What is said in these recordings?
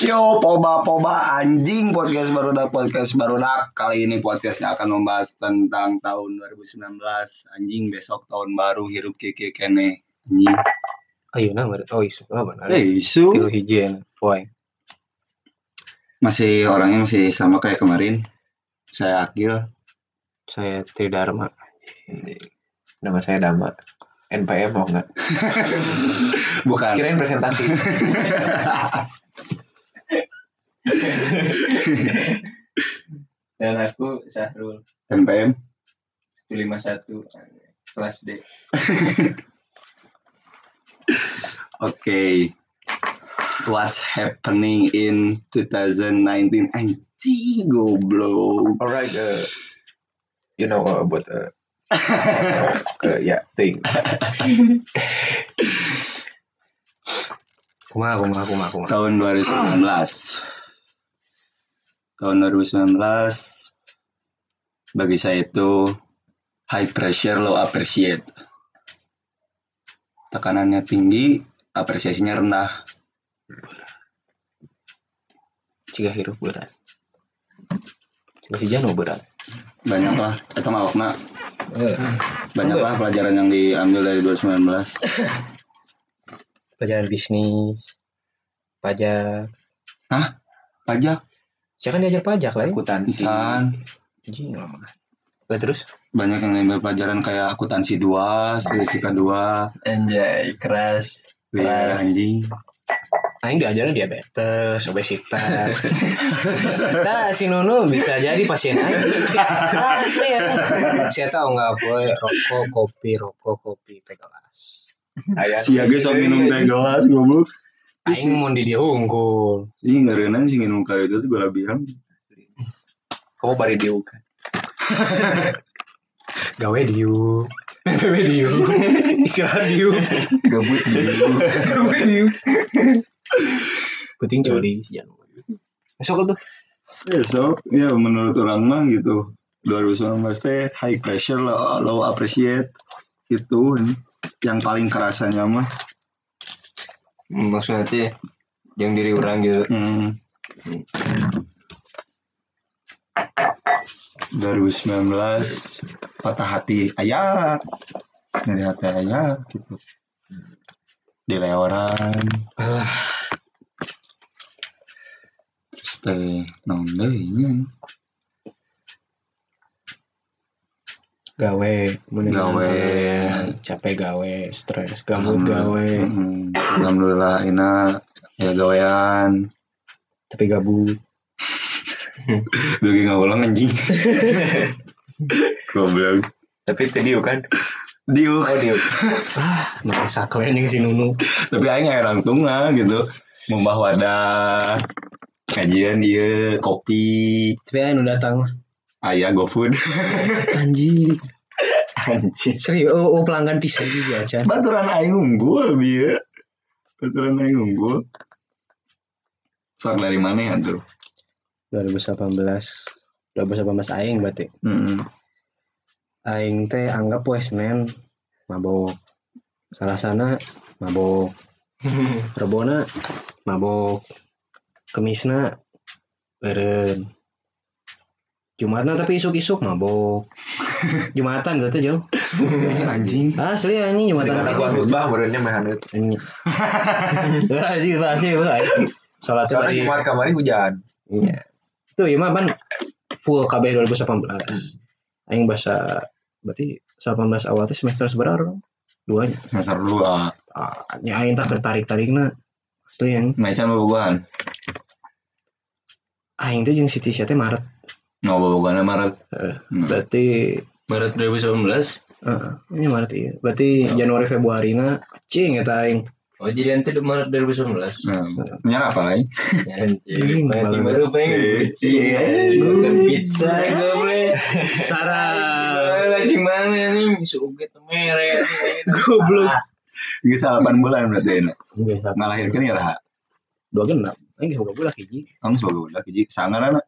Yo, poba poba anjing podcast baru dak podcast baru dak kali ini podcastnya akan membahas tentang tahun 2019 anjing besok tahun baru hirup keke kene anjing. Ayo nah, mari. oh isu apa benar? Eh isu Tilu hiji ya, poin. masih orangnya masih sama kayak kemarin. Saya Akil. Saya Tridharma. Nama saya Dama. NPM mau nggak? Bukan. Kirain presentasi. Dan aku Sahrul NPM. 151 kelas D. Oke. What's happening in 2019? Anjing goblok. Alright, uh, you know uh, about uh, uh, yeah thing. Kumaha kumaha kumaha kumaha. tahun 2019 tahun 2019 bagi saya itu high pressure low appreciate. Tekanannya tinggi apresiasinya rendah. Jika hirup berat. Si Jano berat. banyak lah. Itu malokna Eh, banyak lah pelajaran yang diambil dari 2019 pelajaran bisnis, pajak. pajak Saya kan diajar pajak lah ya. Akuntansi. Anjing lama. Terus banyak yang diambil pelajaran kayak akuntansi 2, statistika 2, Anjay, keras. ya, anjing. Aing diajarin diabetes, obesitas. Nah, si Nunu bisa jadi pasien Aing. Asli ya. Saya tahu nggak boleh rokok, kopi, rokok, kopi, teh gelas. Ayah. Si Age sok minum teh gelas goblok. Aing mau di dia unggul. Ini ngarenan sih minum kali itu tuh gue bilang Kamu bari diu kan? Gawe diu. PPP diu. Istirahat diu. gabut gitu. Gawe diu. Penting coli Jano. Besok tuh. Besok ya menurut orang mah gitu 2019 teh high pressure low, low appreciate itu yang paling kerasanya mah Maksudnya teh yang diri orang gitu. hmm. 2019 patah hati ayah dari hati ayah gitu di leoran Alah. terus teh naon deui nya Gawe, mending Gawe. capek gawe, stres, gabut gawe, Mm-mm. alhamdulillah ina ya gawean tapi gabut. Lagi nggak ulang anjing. Goblok. Tapi itu diu kan? Diuk. Oh diu. Ah, merasa kalian yang si Nunu. Tapi aing ngerang tungga gitu. Membah wadah. Kajian dia kopi. Tapi ayo datang. Ayah GoFood. Anjing. Anjing. Serius, oh, oh pelanggan pisan juga, Chan. Baturan aing unggul dia. Baturan aing unggul. Sok dari mana ya tuh? 2018. 2018 aing berarti. Mm Aing teh anggap we Senin mabok. Salah sana mabok. Rebona mabok. Kemisna beren. Jumatna tapi isuk-isuk mabok. Jumatan gitu jauh. Anjing. Asli anjing Jumatan Dengan aku khutbah barunya mah hanut. Anjing. Anjing asli Salat Soalnya bari. Jumat kemarin hujan. Iya. Itu ya mah kan full KB 2018. Aing bahasa berarti 18 awal teh semester seberapa dong? Duanya. Dasar dua. Ah, nya aing tak tertarik-tarikna. Asli yang Macan bobogohan. aing teh jeung Siti Sia teh Maret. Nggak bobogohan Maret. Heeh. Hmm. Berarti Maret 2019. heeh, ini Maret iya. Berarti Januari Februari na cing eta aing. Oh jadi nanti di Maret 2019. Nah, nyara apa lagi? Anjir, Hmm, pengen malam. baru pengen Iya. Makan pizza goblok. Sarah. Lagi mana nih? Suget mere. Goblok. Bisa 8 bulan berarti ini. Enggak satu. Ngalahirkan ya Raha. Dua genap. Aing semoga budak hiji. Kamu sebagai budak jadi sangar anak.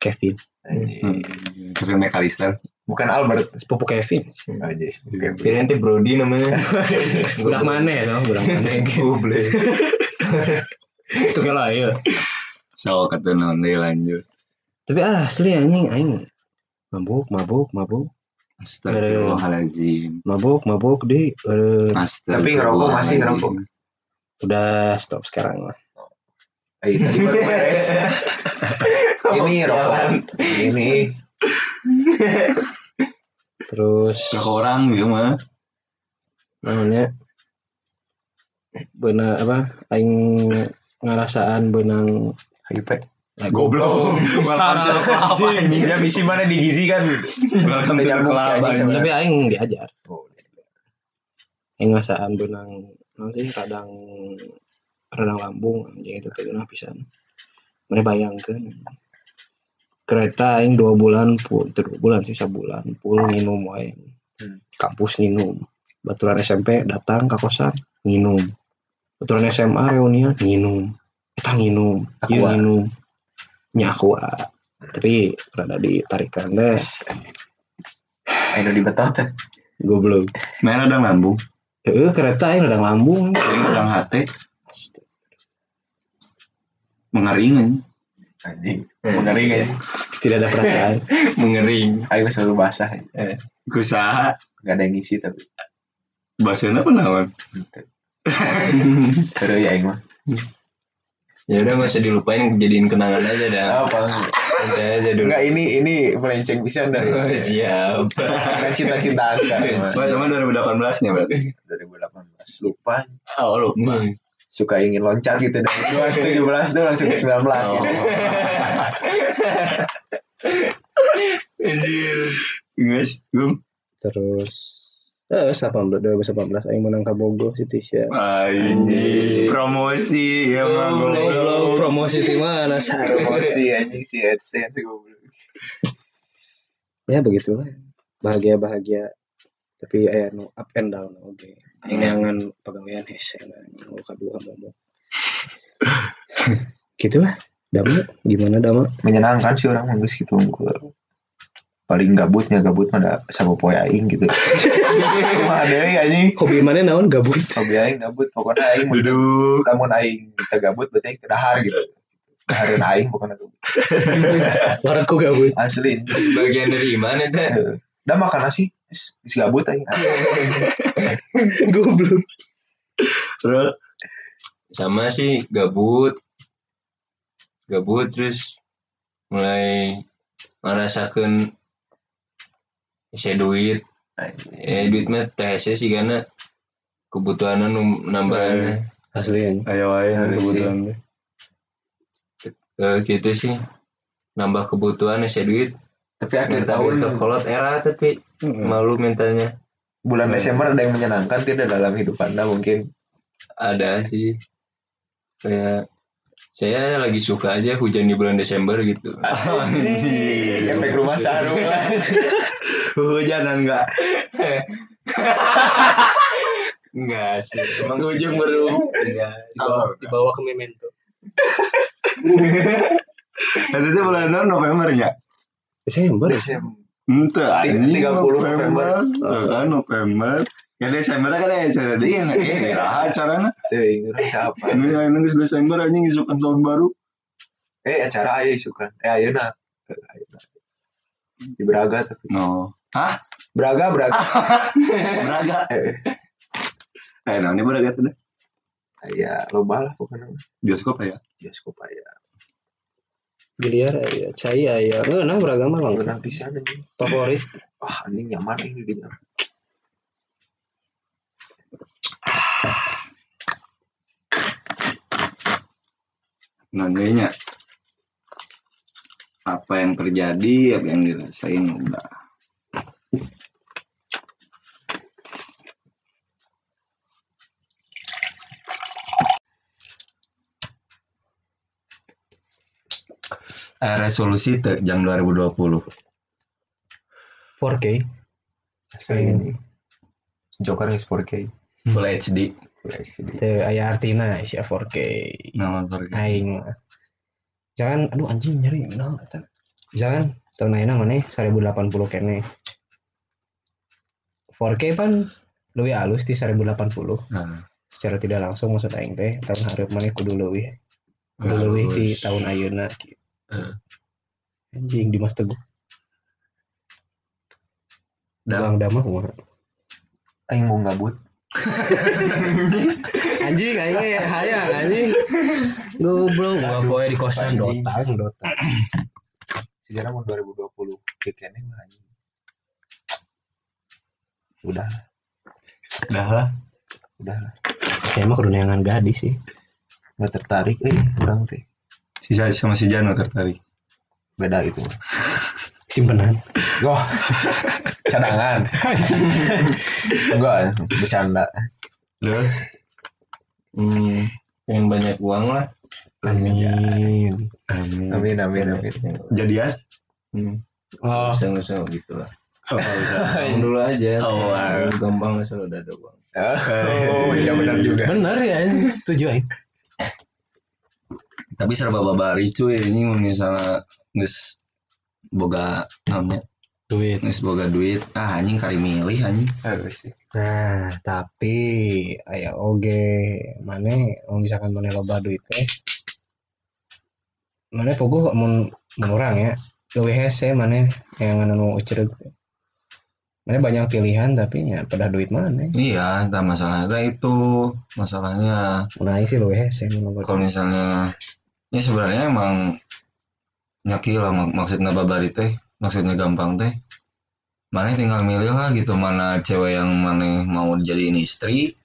Kevin. Hmm. Kevin McAllister. Bukan Albert. Sepupu Kevin. Aja sih. Oke. Kira nanti Brody namanya. Budak mana ya, tau? Budak mana? Goblok. Itu kalau ayo. So kata deui lanjut. Tapi asli anjing aing mabuk mabuk mabuk Astagfirullahaladzim. mabuk mabuk di eh, Tapi ngerokok masih ngerokok. udah stop sekarang lah. Ayo tadi baru beres. Ini rokok. Ini. Terus Rokok orang gitu mah. namanya benang apa aing ngarasaan benang Hype. Goblok. Welcome to anjing. Ya misi mana di gizi kan? Welcome to the club tapi aing diajar Oh, aing ngarasaan benang non sih radang lambung anjing itu teh geunah pisan. Mana bayangkeun kereta aing dua bulan pun dua bulan sih sebulan full nginum wae Hmm. kampus nginum. Baturan SMP datang ke kosan nginum. Baturan SMA reunian nginum. Kita nginum ieu Aqua. nginum. Nya aqua tapi rada ditarikan deh Ayo di betot. goblok. Main ada lambung. Heeh, kereta aing radang lambung Orang hati. Mengering. Anjing. Mengering aja. tidak ada perasaan Mengering. Ayo selalu basah. Kusaha. Gak ada yang ngisi tapi. Bahasanya apa nawan? Terus ya Aing mah. Ya udah nggak usah dilupain jadiin kenangan aja dah. Apa? Santai aja dulu. Enggak ini ini melenceng bisa dah. Oh, siap. Kan cinta-cintaan kan. Wah, cuma 2018 nya berarti. 2018 lupa Oh, lu. Suka ingin loncat gitu dari 2017 tuh langsung ke 19 Oh. gitu. Guys, Gum. terus eh 18 2018 aing menang ka Bogor si Tisha Anjing. Promosi ya mah goblok. promosi di mana Promosi anjing si AdSense goblok. ya begitulah bahagia bahagia tapi aya no up and down oke aing neangan pegawaian hese anjing lu kadua ngomong gitulah Dama gimana Dama Menyenangkan sih orang manggus gitu unggul. Paling gabutnya gabut mah da sama poe aing gitu. Cuma ada anjing. hobi mana naon gabut Hobi aing gabut pokoknya aing Duduk. lamun aing kita gabut berarti aing kedahar gitu. Dahareun aing bukan aku. waraku gabut Asli. Bagian dari mana teh? Udah makan nasi. Geus gabut aing. goblok Terus Sama sih gabut. Gabut terus mulai merasakan isi duit. Eh duit mah teh sih karena kebutuhan nu nambahan. asli yang ayo ayo kebutuhan. Eh, gitu sih. Nambah kebutuhan isi duit. Tapi akhir duit ke tahun kolot era tapi malu mintanya. bulan Desember ada yang menyenangkan tidak dalam hidup anda mungkin Ada sih. Kayak saya lagi suka aja hujan di bulan Desember gitu. Efek rumah sarung lah Hujanan enggak? Enggak sih. Emang Ujung baru. enggak. Oh, dibawa ke memento Itu tuh bulan November ya? Desember Desember Ente anjing 30 November. Tuh kan November. Ya Desember kan ya acara dia ya raha acaranya. Tuh, ingat siapa Ini yang nunggu Desember anjing isukan tahun baru. eh acara ayo isukan eh ayo nak di Braga tapi No. Hah? Braga Braga Braga. eh Eh, nah ini Braga tuh deh. ya loba lah pokoknya Bioskop ya. bioskop aja biliar ya cai ya enggak nah beragam mah lengkap benar bisa nih favorit. Wah anjing nyaman ini di Nantinya apa yang terjadi, apa yang dirasain udah. Eh, resolusi te, jam 2020 4K Asli ini Joker is 4K Full HD teh aya artina isi 4K Nama pergi aing mah. jangan aduh anjing nyeri nah jangan tahun ayeuna mana 1080 kene. 4K pan lebih halus di 1080 Nah, secara tidak langsung maksud aing teh tahun hareup mana kudu leuwih kudu leuwih di tahun ayeuna gitu. Eh. Anjing di Mas Teguh. Bang Dama kumaha? Aing mau gabut. Anjing aing hayang anjing. Goblok gua poe di kosan dotang dotang. Sejarah mau 2020 kekene mah anjing. Udah, Dah lah. udah lah. Kayak mah kudu neangan gadis sih. Nggak tertarik eh orang teh. Sisa sama si Jano tertarik. Beda itu. mah. Simpenan. Wah, cadangan. Enggak, bercanda. Terus Hmm, pengen banyak uang lah. Amin. amin. Amin, amin, amin. Jadian? Hmm, Oh, usah usah gitu lah. Oh, dulu aja. Oh, wow. gampang asal udah ada uang. Oh, iya benar juga. bener ya. Setuju aing. Tapi serba babari cuy ini misalnya geus boga namanya Duit. geus boga duit ah anjing kari milih anjing. Nah, tapi aya oge mana mau misalkan mana loba duit teh. Mana pogo mun mun urang ya. Leuwih hese mana yang anu cereg. Mana banyak pilihan tapi ya pada duit mana. iya tak masalahnya itu masalahnya aing sih leuwih hese mun loba kalau misalnya ya sebenarnya emang nyaki lah mak maksudnya babari teh maksudnya gampang teh. Mana tinggal milih lah gitu mana cewek yang mana mau dijadiin istri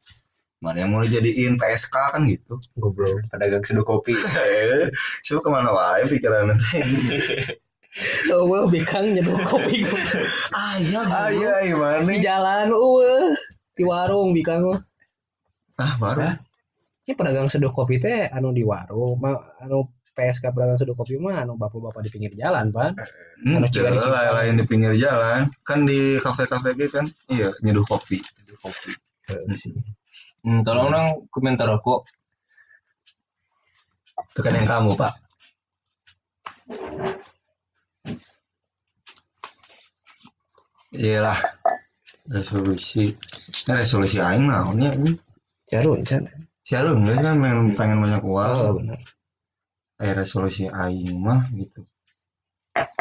mana yang mau dijadiin PSK kan gitu. Goblok. Pedagang seduh kopi. coba ke mana wae pikiran nanti Oh, well, bikang nyeduh kopi. Ah iya Ah iya, gimana di jalan eueuh di warung bikang mah. ah baru Ini pedagang seduh kopi teh anu di warung, mah anu PSK pedagang seduh kopi mah anu bapak-bapak di pinggir jalan, Pan. Hmm, Anu juga di lah, simpang. lain di pinggir jalan kan di kafe-kafe gitu kan iya nyeduh kopi Kopi. Hmm, tolong dong komentar rokok. itu kan yang kamu pak iyalah resolusi resolusi aing naonnya ini Jarun, can. Siaran enggak kan pengen, pengen banyak Oh, uang benar. eh resolusi aing mah gitu.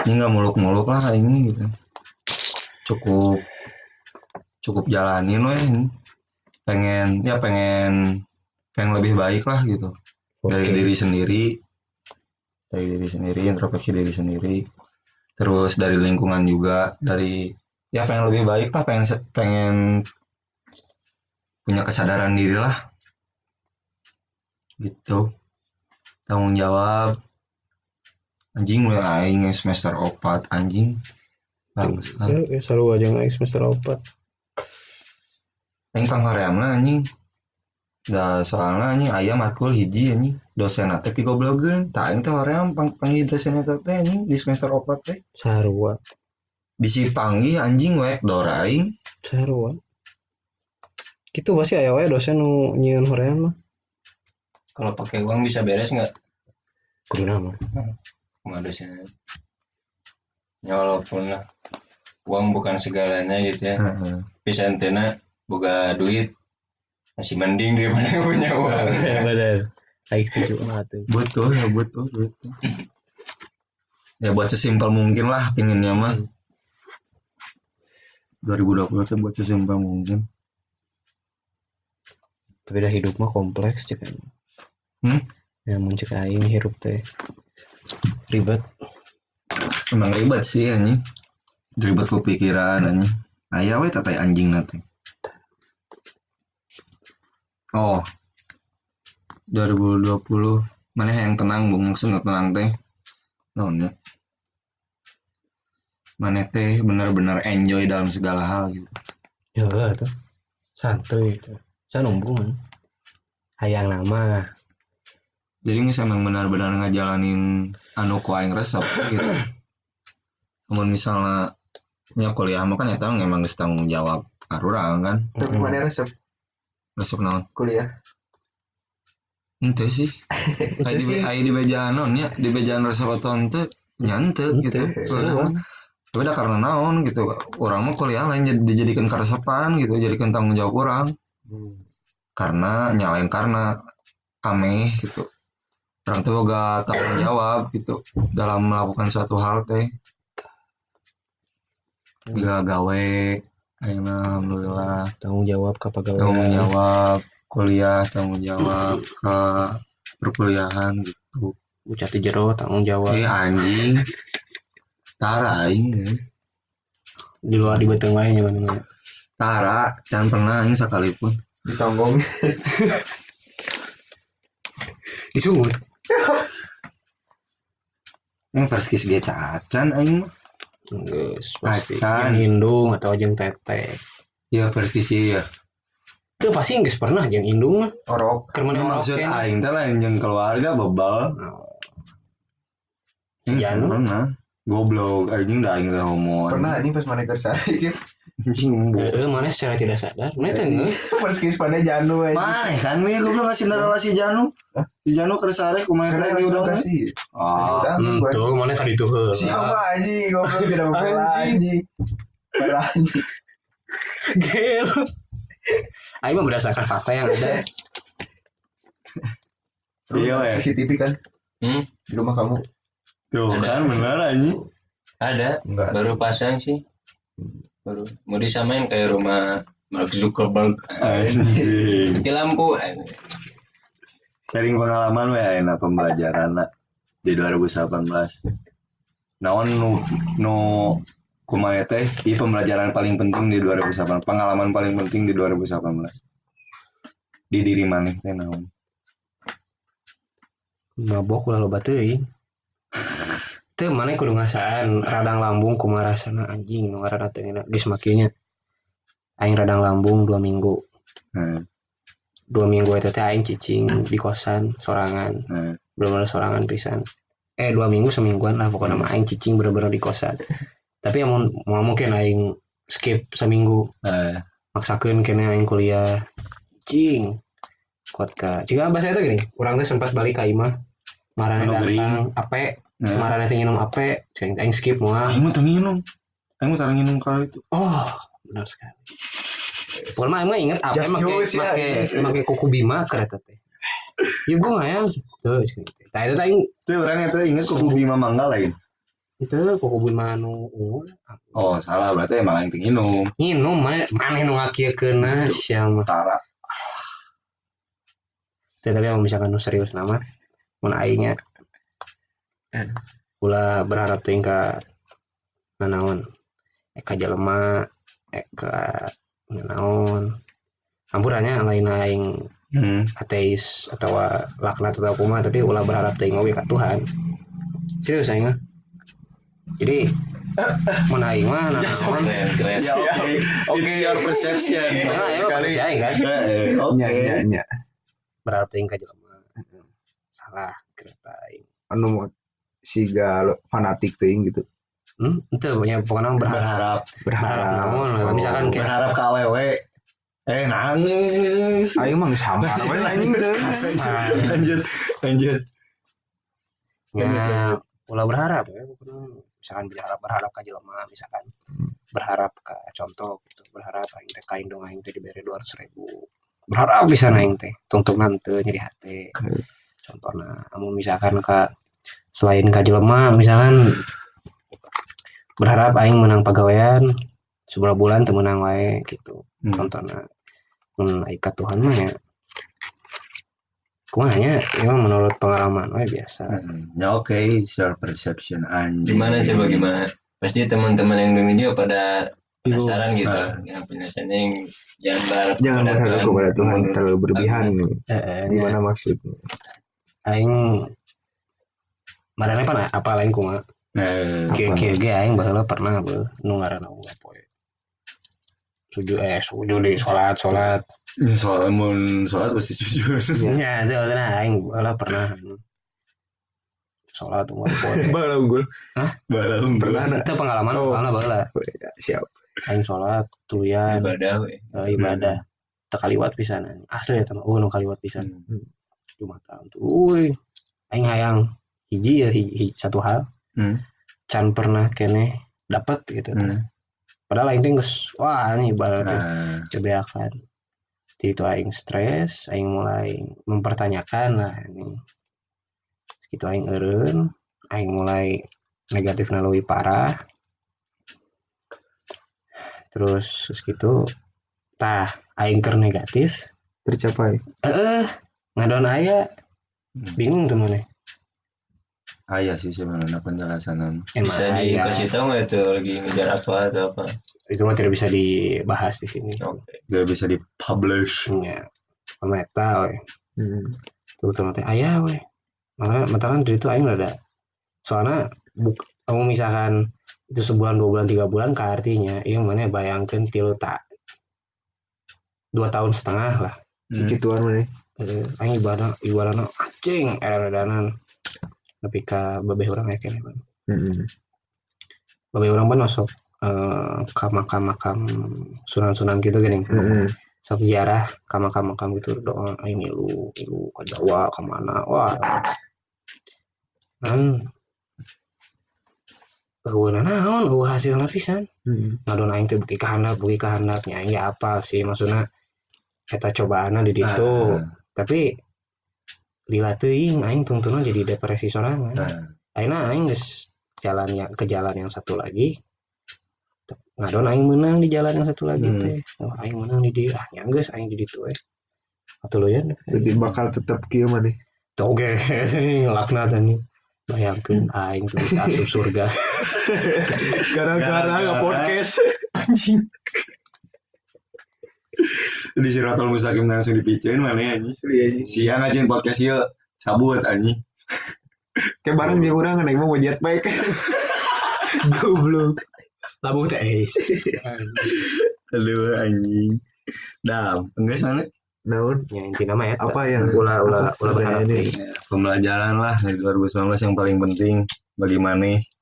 Ini nggak muluk-muluk lah aing gitu. Cukup cukup jalanin ini. pengen ya pengen pengen lebih baik lah gitu. Dari Oke. diri sendiri. Dari diri sendiri introspeksi diri sendiri. Terus dari lingkungan juga dari ya pengen lebih baik lah pengen pengen punya kesadaran diri lah gitu. Tanggung jawab. Anjing mulai aing semester opat anjing. Bangsat Ya, ya selalu aja nggak semester opat. aing panghoreamna anjing. Da soalnya anjing aya matkul hiji anjing. Dosen teh pigoblogeun tah aing teh hoream pang panggil dosen eta teh anjing di semester opat teh. Sarua, bisi panggih anjing wek dora aing. Sarua. Gitu pasti aya wae dosen nu nyieun hoream mah. Kalau pakai uang bisa beres nggak? Kudu nama. Modusnya. Ya walaupun lah uang bukan segalanya gitu ya. Heeh. Bisa antena boga duit masih mending daripada punya uang. Benar. Aing setuju banget butuh ya butuh butuh ya buat sesimpel mungkin lah pinginnya mah 2020 tuh buat sesimpel mungkin Tapi dah hidup mah kompleks cek. Hmm? Ya mun cek aing hirup teh ribet. emang ribet sih anjing ribet ku pikiran anjing aya we tatai anjing nate oh 2020 mana yang tenang bung maksudnya tenang teh naonnya mana teh benar-benar enjoy dalam segala hal gitu Ya tuh. Santuy itu. Sanumbung. Hayang nama. Jadi nggak emang benar-benar ngejalanin anu ku aing resep gitu. Namun misalnya nya kuliah mah kan eta emang geus tanggung jawab arurang kan? Tapi mana resep? Resep naon? Kuliah? ente sih. Ai di ai di bejaan naon nya di bejaan resep atau ente nyante gitu. Ente, Soalnya sarua. mah, tapi dah karena naon gitu. Orang mah kuliah lain jadi dijadikan karesepan gitu jadikan tanggung jawab orang. Karena nyalain karena ameh gitu orang tua gak tanggung jawab gitu dalam melakukan suatu hal teh. Gak gawe alhamdulillah. Tanggung jawab ke tanggung pegawai jawab kuliah tanggung jawab ke perkuliahan gitu. Ucat di jero tanggung jawab. Eh anjing. Tara aing di luar di beteng wae mana mana tara can pernah aing sekalipun Ditonggong. disungut yang first kiss dia cacan aing Geus, pasti yang indung atau jeung tete. Iya first kiss iya. Itu pasti geus pernah jeung indung mah. Orok. keur mana maksud maksud aing teh lain jeung keluarga bebal. Yang Janu? pernah goblok anjing dah aing teh homo Pernah anjing pas mana kersari gitu. anjing bo- Heeh, mana secara tidak sadar mana teh ngeus Pas kis pada Janu anjing. Mana kan mi goblok ngasih nara si Janu. Si Janu kersare kumaha teh diundang. kasih. Ah, Hmm, tuh mana kan itu heula. Siapa anjing goblok tidak membela Anjing. anjing. Bela anjing. Gel. Ayo mah berdasarkan fakta yang ada. Iya, weh. CCTV kan Hmm, di rumah kamu. Tuh kan bener anjing. ada Enggak. baru pasang sih baru mau disamain kayak rumah Mark Zuckerberg Anjing. mati lampu Sharing pengalaman we ayeuna pembelajaran di 2018. Naon nu nu kumaha teh ieu pembelajaran paling penting di 2018, pengalaman paling penting di 2018. Di diri maneh teh naon? Mabok ulah loba teuing. Teu mana kudu ngasaan radang lambung kumaha rasana anjing nu ngaranna teu geus makinya. Aing radang lambung dua minggu. Nah, Dua minggu eta teh aing cicing di kosan sorangan. nah. Belum ada sorangan pisan. Eh dua minggu semingguan lah pokoknya mah aing cicing bener-bener di kosan. Tapi yang mau, mungkin aing skip seminggu Nah, maksakeun kene aing kuliah cing kuat ka jika bahasa itu gini orang tuh sempat balik ke imah datang ape nah. marane teh nginum ape cing aing skip moal Aing mah teu nginum. Aing mah nginum kali itu. oh benar sekali Pokoknya mah emang inget ape Just make ya, make gitu. make kuku bima kereta teh ya gue nggak ya tuh cing tah itu teh aing Teu urang eta inget kuku Bima Mangga lain. itu kuku bima nu Oh, salah berarti emang aing teu nginum. nginum mana mana nu ngakieukeuna sia mah Tara. Tapi kalau misalkan nu serius nama mun aingnya ulah berharap teuing ka nanaon. Eka jelema eka nanaon. Hampurannya lain aing Hmm. ateis atau laknat atau kumaha tapi ulah berharap teuing oge ka Tuhan. Serius aing mah? Jadi mun aing mah nanaon? keren keren Ya oke. Your perception. Nah, ya, percaya kan? Eh, Oke. Nya nya. berharap teuing ka jelema salah kereta aing. Anu si gal fanatik teuing gitu. hmm itu punya pokoknya berharap Berharap. berharap naon misalkan kayak Berharap ke awewe. Eh, nangis. Aing mah geus hamar we anjing teu. Lanjut, lanjut. ya ulah berharap ya pokoknya misalkan berharap berharap ke jelema misalkan berharap ke contoh gitu berharap aing teh kain dong aing teh diberi dua ratus ribu berharap bisa aing teh tungtung nanti nyari hati contohnya amun misalkan ke selain ke jelema misalkan berharap aing menang pegawaian sebulan bulan teu menang wae gitu Hmm. contohnya ka Tuhan mah ya kumanya emang menurut pengalaman we biasa Hmm, Ya oke, your perception anjing. gimana coba gimana pasti teman-teman yang dengerin juga pada penasaran gitu Nah. yang penasaran yang jangan berharap Jangan kepada berharap Tuhan. kepada Tuhan terlalu berlebihan. Eh, eh, Gimana maksudnya? aing marane pan apa lain kumaha Eh, Kieu kieu ge aing baheula pernah beuh nu ngaranna unggah poe. Sujud eh sujud di salat salat. ini soal mun sholat pasti jujur. Nya teh maksudna aing baheula pernah anu, salat unggah poe. Bala unggul. Barang Pernah ada. Itu pengalaman Oh. pengalaman baheula. Ya, Siap. Aing salat tuluyan ibadah we. eh, ibadah. Teu kaliwat pisan. Asli eta mah. Oh nu kaliwat pisan. Jumatan tuh. Uy. Aing hayang hiji ya hiji, hiji- satu hal. Hmm. Can pernah kene dapat gitu. Hmm. Padahal aing teh geus wah ini ibaratnya Nah, kebeakan jadi itu aing stres aing mulai mempertanyakan lah ini itu aing eureun aing mulai negatif leuwih parah terus terus gitu tah aing keur negatif tercapai eh ngadon aya Hmm. bingung tuh mana Aya sih sebenarnya penjelasan emang Bisa aya dikasih tahu nggak itu lagi ngejar apa atau apa? itu mah tidak bisa dibahas di sini Oke. Gak bisa dipublish. ya pemeta we hmm. tuh tuh teh aya we makanya makanya dari itu aing ada soalnya buk kamu misalkan itu sebulan dua bulan tiga bulan ka artinya iya mana bayangkan tilu tak dua tahun setengah lah Hmm. gituan mana Eh, aing ibadah ibadah anjing era danan tapi ka babeh orang ya kene Bang. hmm. babeh orang pun masuk eh, ka makam-makam sunan-sunan gitu gini Hmm. sok ziarah ka makam-makam gitu doa aing ilu ilu ke Jawa ke mana wah kan Eueuh naon eueuh hasil lapisan Hmm. ngadon aing teh beuki ka handap beuki ka handap nya apa sih maksudna eta cobaanna di ditu Nah, tapi lila teuing aing tungtuna jadi depresi sorangan. Nah, akhirnya aing geus jalan yang ke jalan yang satu lagi. Ngadon aing menang di jalan yang satu lagi Hmm. teh. Oh, aing menang di dia ah aing di ditu we atau lo ya. Berarti bakal tetap kieu mana toge laknat anjing bayangkeun aing tuh asup surga. Gara-gara Gara-gara. nge-podcast. anjing di Siratul Mustaqim langsung dipiceun mana ya anjing. Siang aja podcast ieu sabut anjing. kayak bareng dia orang naik mau jetpack goblok. Labuh teh eh, Aduh anjing. Dam, enggak sana. Naon ya inti nama ya. Apa yang ulah ulah apa? ulah berharap ini? Ya, pembelajaran lah dari 2019 yang paling penting. Bagi Mane.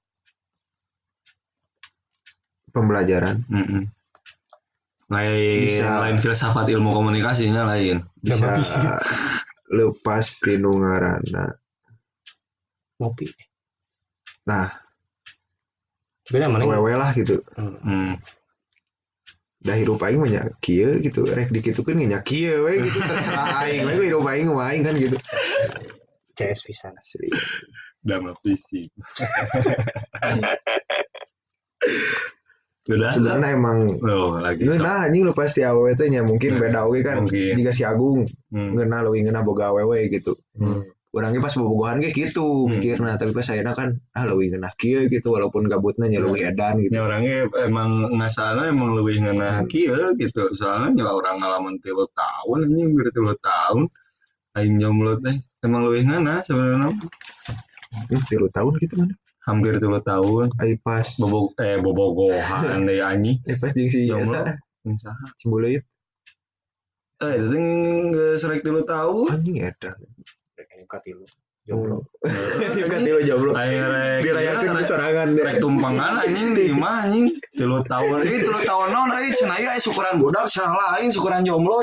pembelajaran. Mm-mm. Lain, Bisa. lain filsafat ilmu komunikasinya lain. bisa bisa. lepas tinu ngaranna ngopi Nah. beda mana wewe lah gitu Hmm. dah hirup aing mah nya kieu gitu rek dikitukeun nya kieu we gitu terserah aing we hirup aing mah aing kan gitu CS pisan asli Dama fisik. Sudah. sebenarnya emang Oh, lagi. ngeunah anjing lu pasti awewe teh nya mungkin beda oge kan mungkin. jika si Agung Hmm. ngeunah leuwih ngeunah boga awewe gitu Hmm. orangnya pas bobogohan ge gitu Hmm. mikirna tapi pas ayeuna kan ah leuwih ngeunah kieu gitu walaupun gabutna nya leuwih edan gitu Ya orangnya emang ngasana emang lebih ngena Hmm. kieu gitu. Soalnya ya orang ngalaman tilu tahun anjing berarti tilu tahun. Aing jomblo teh emang lebih ngena sebenarnya Ih, tilu tahun gitu mana hampir tilu tahun. ai pas Bobog eh bobogohan deh anjing. eh pas jeung si Jomblo. Yang saha? Eh, itu teh geus rek tilu tahun. anjing edan katilu jomblo. Juga tilu jomblo. Rek. Dirayakeun ya, di rek- sorangan rek tumpangan anjing di imah anjing? Tilu tahun. Ini tilu tahun naon euy cenah ieu aya syukuran bodak cenah lain syukuran jomblo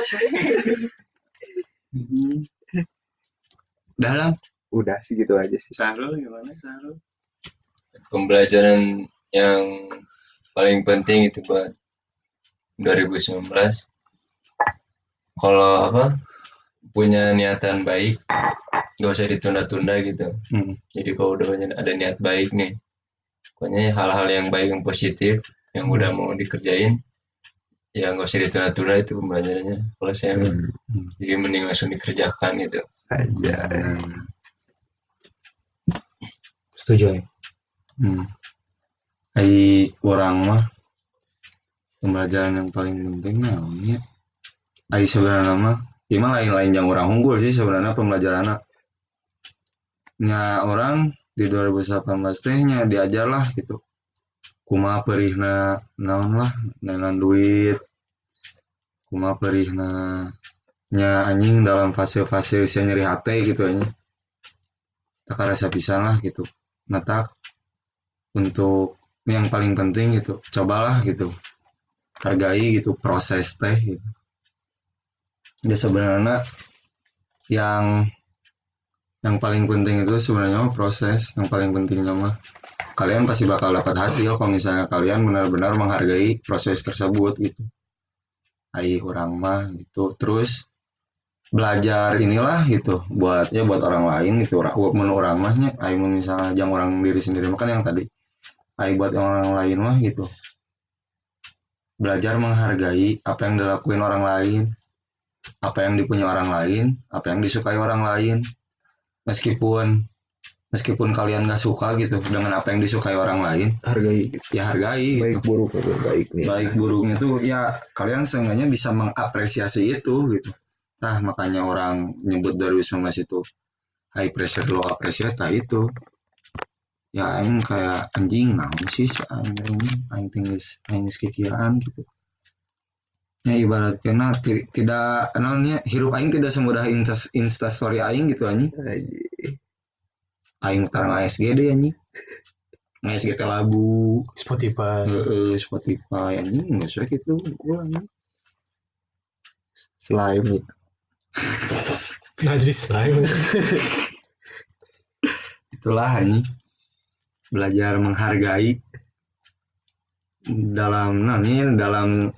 dalam udah sih gitu aja sih. Sahrul gimana Sahrul Pembelajaran yang paling penting itu buat 2019 kalau apa punya niatan baik nggak usah ditunda-tunda gitu Hmm. jadi kalau udah punya- ada niat baik nih pokoknya hal-hal yang baik yang positif yang udah mau dikerjain ya nggak usah ditunda-tunda itu pembelajarannya kalau saya. Hmm. jadi mending langsung dikerjakan gitu aja Hmm. setuju ya Hmm. Ai orang mah pembelajaran yang paling penting naonnya. Ai sebenarnya mah ieu mah lain-lain yang orang unggul sih sebenarnya pembelajaran nya orang di 2018 teh nya diajar lah gitu. Kumaha perihna naon lah dengan duit. Kumaha perihna nya anjing dalam fase-fase usia nyeri hati gitu anjing. Tak rasa pisan lah gitu. Matak untuk yang paling penting gitu cobalah gitu. Hargai gitu proses teh gitu. Ya sebenarnya yang yang paling penting itu sebenarnya proses. Yang paling pentingnya mah kalian pasti bakal dapat hasil kalau misalnya kalian benar-benar menghargai proses tersebut gitu. Ai orang mah gitu. Terus belajar inilah gitu buat ya buat orang lain gitu. Orang menurut orang mahnya ayo misalnya jangan orang diri sendiri makan yang tadi ayo buat orang lain mah gitu. Belajar menghargai apa yang dilakuin orang lain apa yang dipunya orang lain apa yang disukai orang lain. Meskipun meskipun kalian gak suka gitu dengan apa yang disukai orang lain hargai. ya hargai gitu. baik buruk atau baiknya. Baik buruknya tuh ya kalian seenggaknya bisa mengapresiasi itu gitu. Nah makanya orang nyebut 2019 itu high pressure low appreciate nah itu ya aing kayak anjing naon sih si aing ini aing tingis aing geus kikieuan gitu. Ya ibarat kena ti- tidak naonnya hirup aing tidak semudah insta, insta story aing gitu anjing. Anjing. aing tarang ASG deh anjing. ASG teh lagu Spotify. Heeh, Spotify anjing nggak usah gitu gua anjing. Slime. Nah jadi slime. Itulah anjing belajar menghargai dalam nah ini dalam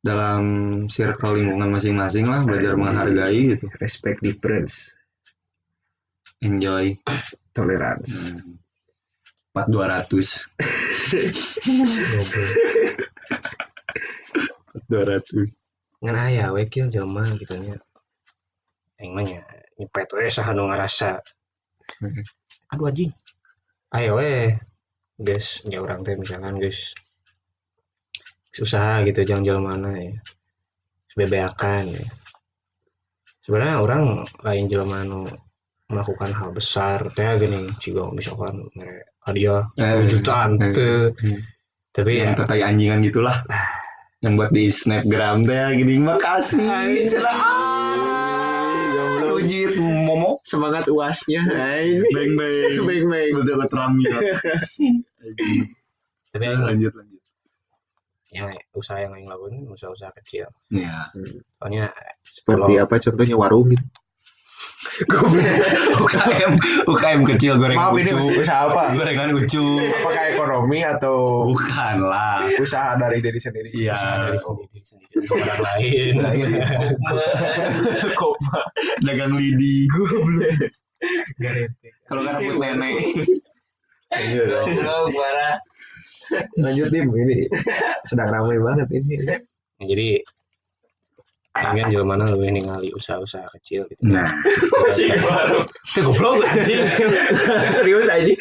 dalam circle lingkungan masing-masing lah belajar menghargai gitu. respect difference enjoy. Tolerance. Empat dua ratus. Dua ratus. Ngan aya we kieu jelema gitu nya. Aing mah nya nyepet we saha nu ngarasa aduh anjing ayo we guys ya orang teh misalkan guys. Usaha gitu jangan jalan mana ya. Bebeakan ya. Sebenarnya orang lain jelema nu melakukan hal besar teh gini juga misalkan mere hadiah Eh, jutaan eh, teu eh. tapi ya yang tetai anjingan gitulah. Yang buat di snapgram teh gini makasih momok semangat uasnya hai. Beng beng. Baik baik udah keteramil tapi yang lanjut lanjut. yang usaha yang aing lakuin usaha-usaha kecil. Ya soalnya seperti apa contohnya warung gitu UKM UKM kecil gorengan maaf ini ucup usaha apa? Gorengan ucup apakah ekonomi atau bukan lah usaha dari diri sendiri? Iya. Dari sendiri. Sendiri. Untuk orang lain. Koma. dagang lidi. Kalau kan rambut nenek. Iya. goblok parah lanjut tim ini sedang ramai banget ini. Jadi Jelema mana lebih ningali usaha-usaha kecil gitu. nah Masih baru. Itu goblok anjing. serius aja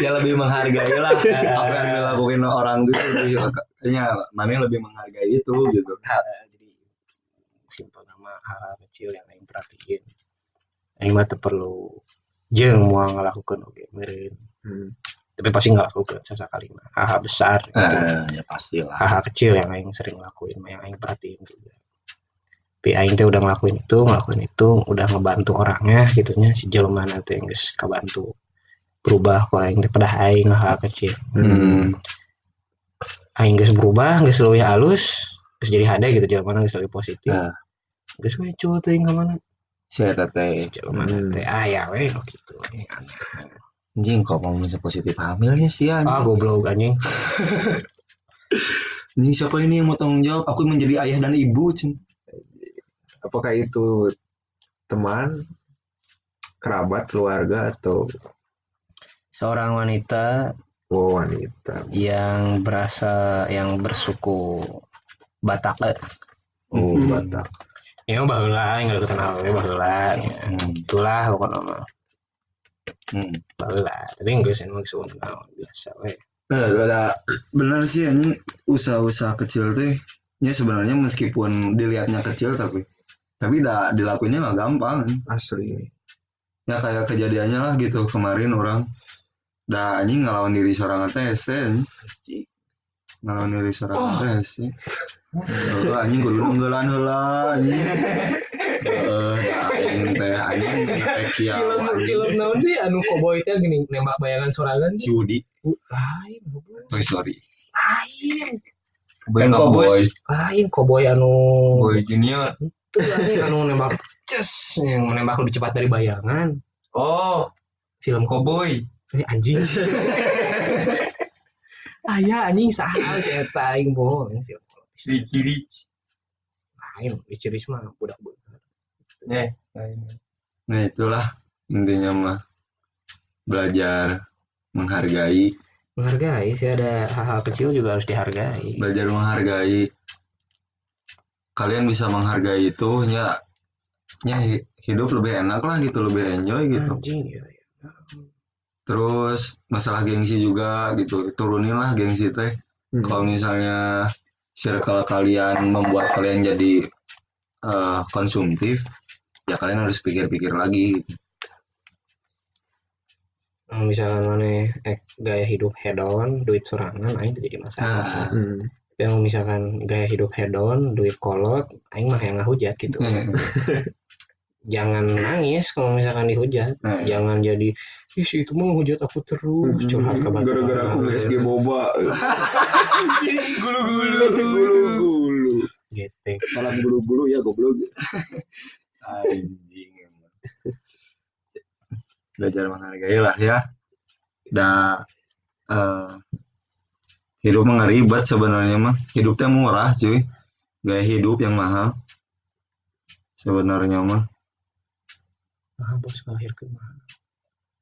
ya lebih menghargai lah apa yang dilakuin orang itu lebih kayaknya mana lebih menghargai itu gitu Hal- jadi simpel nama hal-hal kecil yang aing perhatiin. Aing mah teu perlu jeung mau ngelakukan oke meureun. Hmm. Tapi pasti ngelakukan sesekali mah. Hal-hal besar gitu. eh, ya pastilah hal-hal kecil yang aing sering lakuin mah, yang aing perhatiin juga tapi aing teh udah ngelakuin itu ngelakuin itu udah ngebantu orangnya gitunya si jelema nanti yang geus kabantu berubah kalau aing teh pada aing hal kecil. Hmm. aing geus berubah geus leuwih halus geus jadi hade gitu jelema geus lebih positif. Ah. geus we cuy teh ka mana saya teh. Jelema Hmm. teh ah ya we no gitu Anjing, anjing kok mau bisa positif hamilnya sih ya ah goblok anjing. Anjing siapa ini yang mau tanggung jawab? Aku menjadi ayah dan ibu cing apakah itu teman kerabat keluarga atau seorang wanita oh, wanita yang berasa yang bersuku Batak eh. oh Hmm. batak ya baheula yang udah kenal we baheula ya. hmm. itulah pokoknya mah Hmm. tapi enggak sih emang suun biasa we Eh, ada benar sih anjing usaha-usaha kecil teh ya sebenarnya meskipun dilihatnya kecil tapi tapi dah dilakuinnya nggak gampang. Asli. Ya kayak kejadiannya lah gitu kemarin orang dah anjing ngelawan diri seorang tes anjing. Ngelawan diri seorang tes oh. anjing kudu nunggulan heula anjing. Heeh, dah anjing teh anjing kiamat anjing. naon sih? Anu koboy teh gini nembak bayangan sorangan si Udi. Lain. Toy Story. Lain. Kan cowboy lain koboy anu Boy Junior. Itu anjing anu nembak ces yang menembak lebih cepat dari bayangan. Oh, film Cowboy. Eh, anjing. Ayah anjing. Saha si eta aing bohong film Ricky Rich. lain di ciris mah budak bener. Eh, lain. nah itulah intinya mah. Belajar menghargai. Menghargai sih. Ada hal-hal kecil juga harus dihargai. belajar menghargai kalian bisa menghargai itu ya ya hi- hidup lebih enak lah gitu lebih enjoy gitu Anjing ya. ya. terus masalah gengsi juga gitu turunin lah gengsi teh Hmm. kalau misalnya circle kalian membuat kalian jadi eh, konsumtif ya kalian harus pikir-pikir lagi gitu. Misalkan mana eh, gaya hidup hedon, duit sorangan, aing tuh jadi masalah. Nah. Hmm. Yang misalkan gaya hidup hedon, duit kolot, aing mah yang ngehujat gitu. Jangan nangis kalau misalkan dihujat. Nah, Jangan jadi, ih itu mah hujat aku terus, curhat ke batu gara-gara aku bara." nge-SG boba. Gulu-gulu. Gulu-gulu. Gitu. salam gulu-gulu ya goblok. Anjing belajar menghargai lah ya. Dah eh, hidup mah ribet sebenarnya mah. Hidup teh murah cuy. Gaya hidup yang mahal. Sebenarnya mah. Ah, bos lahir ke mana?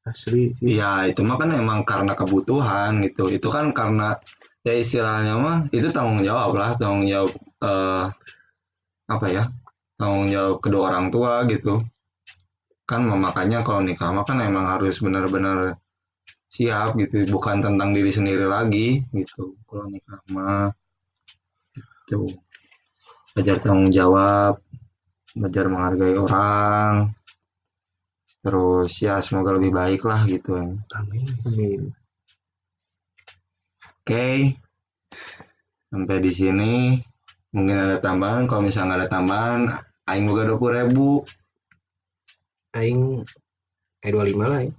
asli sih. ya itu mah kan emang karena kebutuhan gitu. Itu kan karena ya istilahnya mah itu tanggung jawab lah. Tanggung jawab eh, apa ya? Tanggung jawab kedua orang tua gitu. Kan makanya kalau nikah mah kan emang harus benar-benar siap gitu bukan tentang diri sendiri lagi gitu. Kalau nikah mah itu belajar tanggung jawab belajar menghargai orang. Terus ya semoga lebih baik lah gitu Amin. amin. Oke, sampai di sini. Mungkin ada tambahan. Kalau misalnya nggak ada tambahan, aing buka dua puluh ribu, Aing eh 25 lah ya.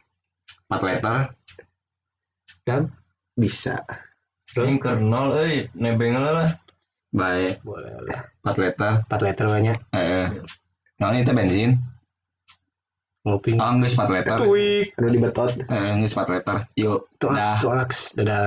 Empat letter. bisa Ini ke nol, eh, nebeng lah. Baik, Boleh lah. empat letter. 4 liter banyak. Eh, nah ini teh bensin. Ngopi. Oh, nggak empat letter. tweet anu di betot Eh, nggak empat letter. Yuk, Tuaks, dah. tuaks. Dadah.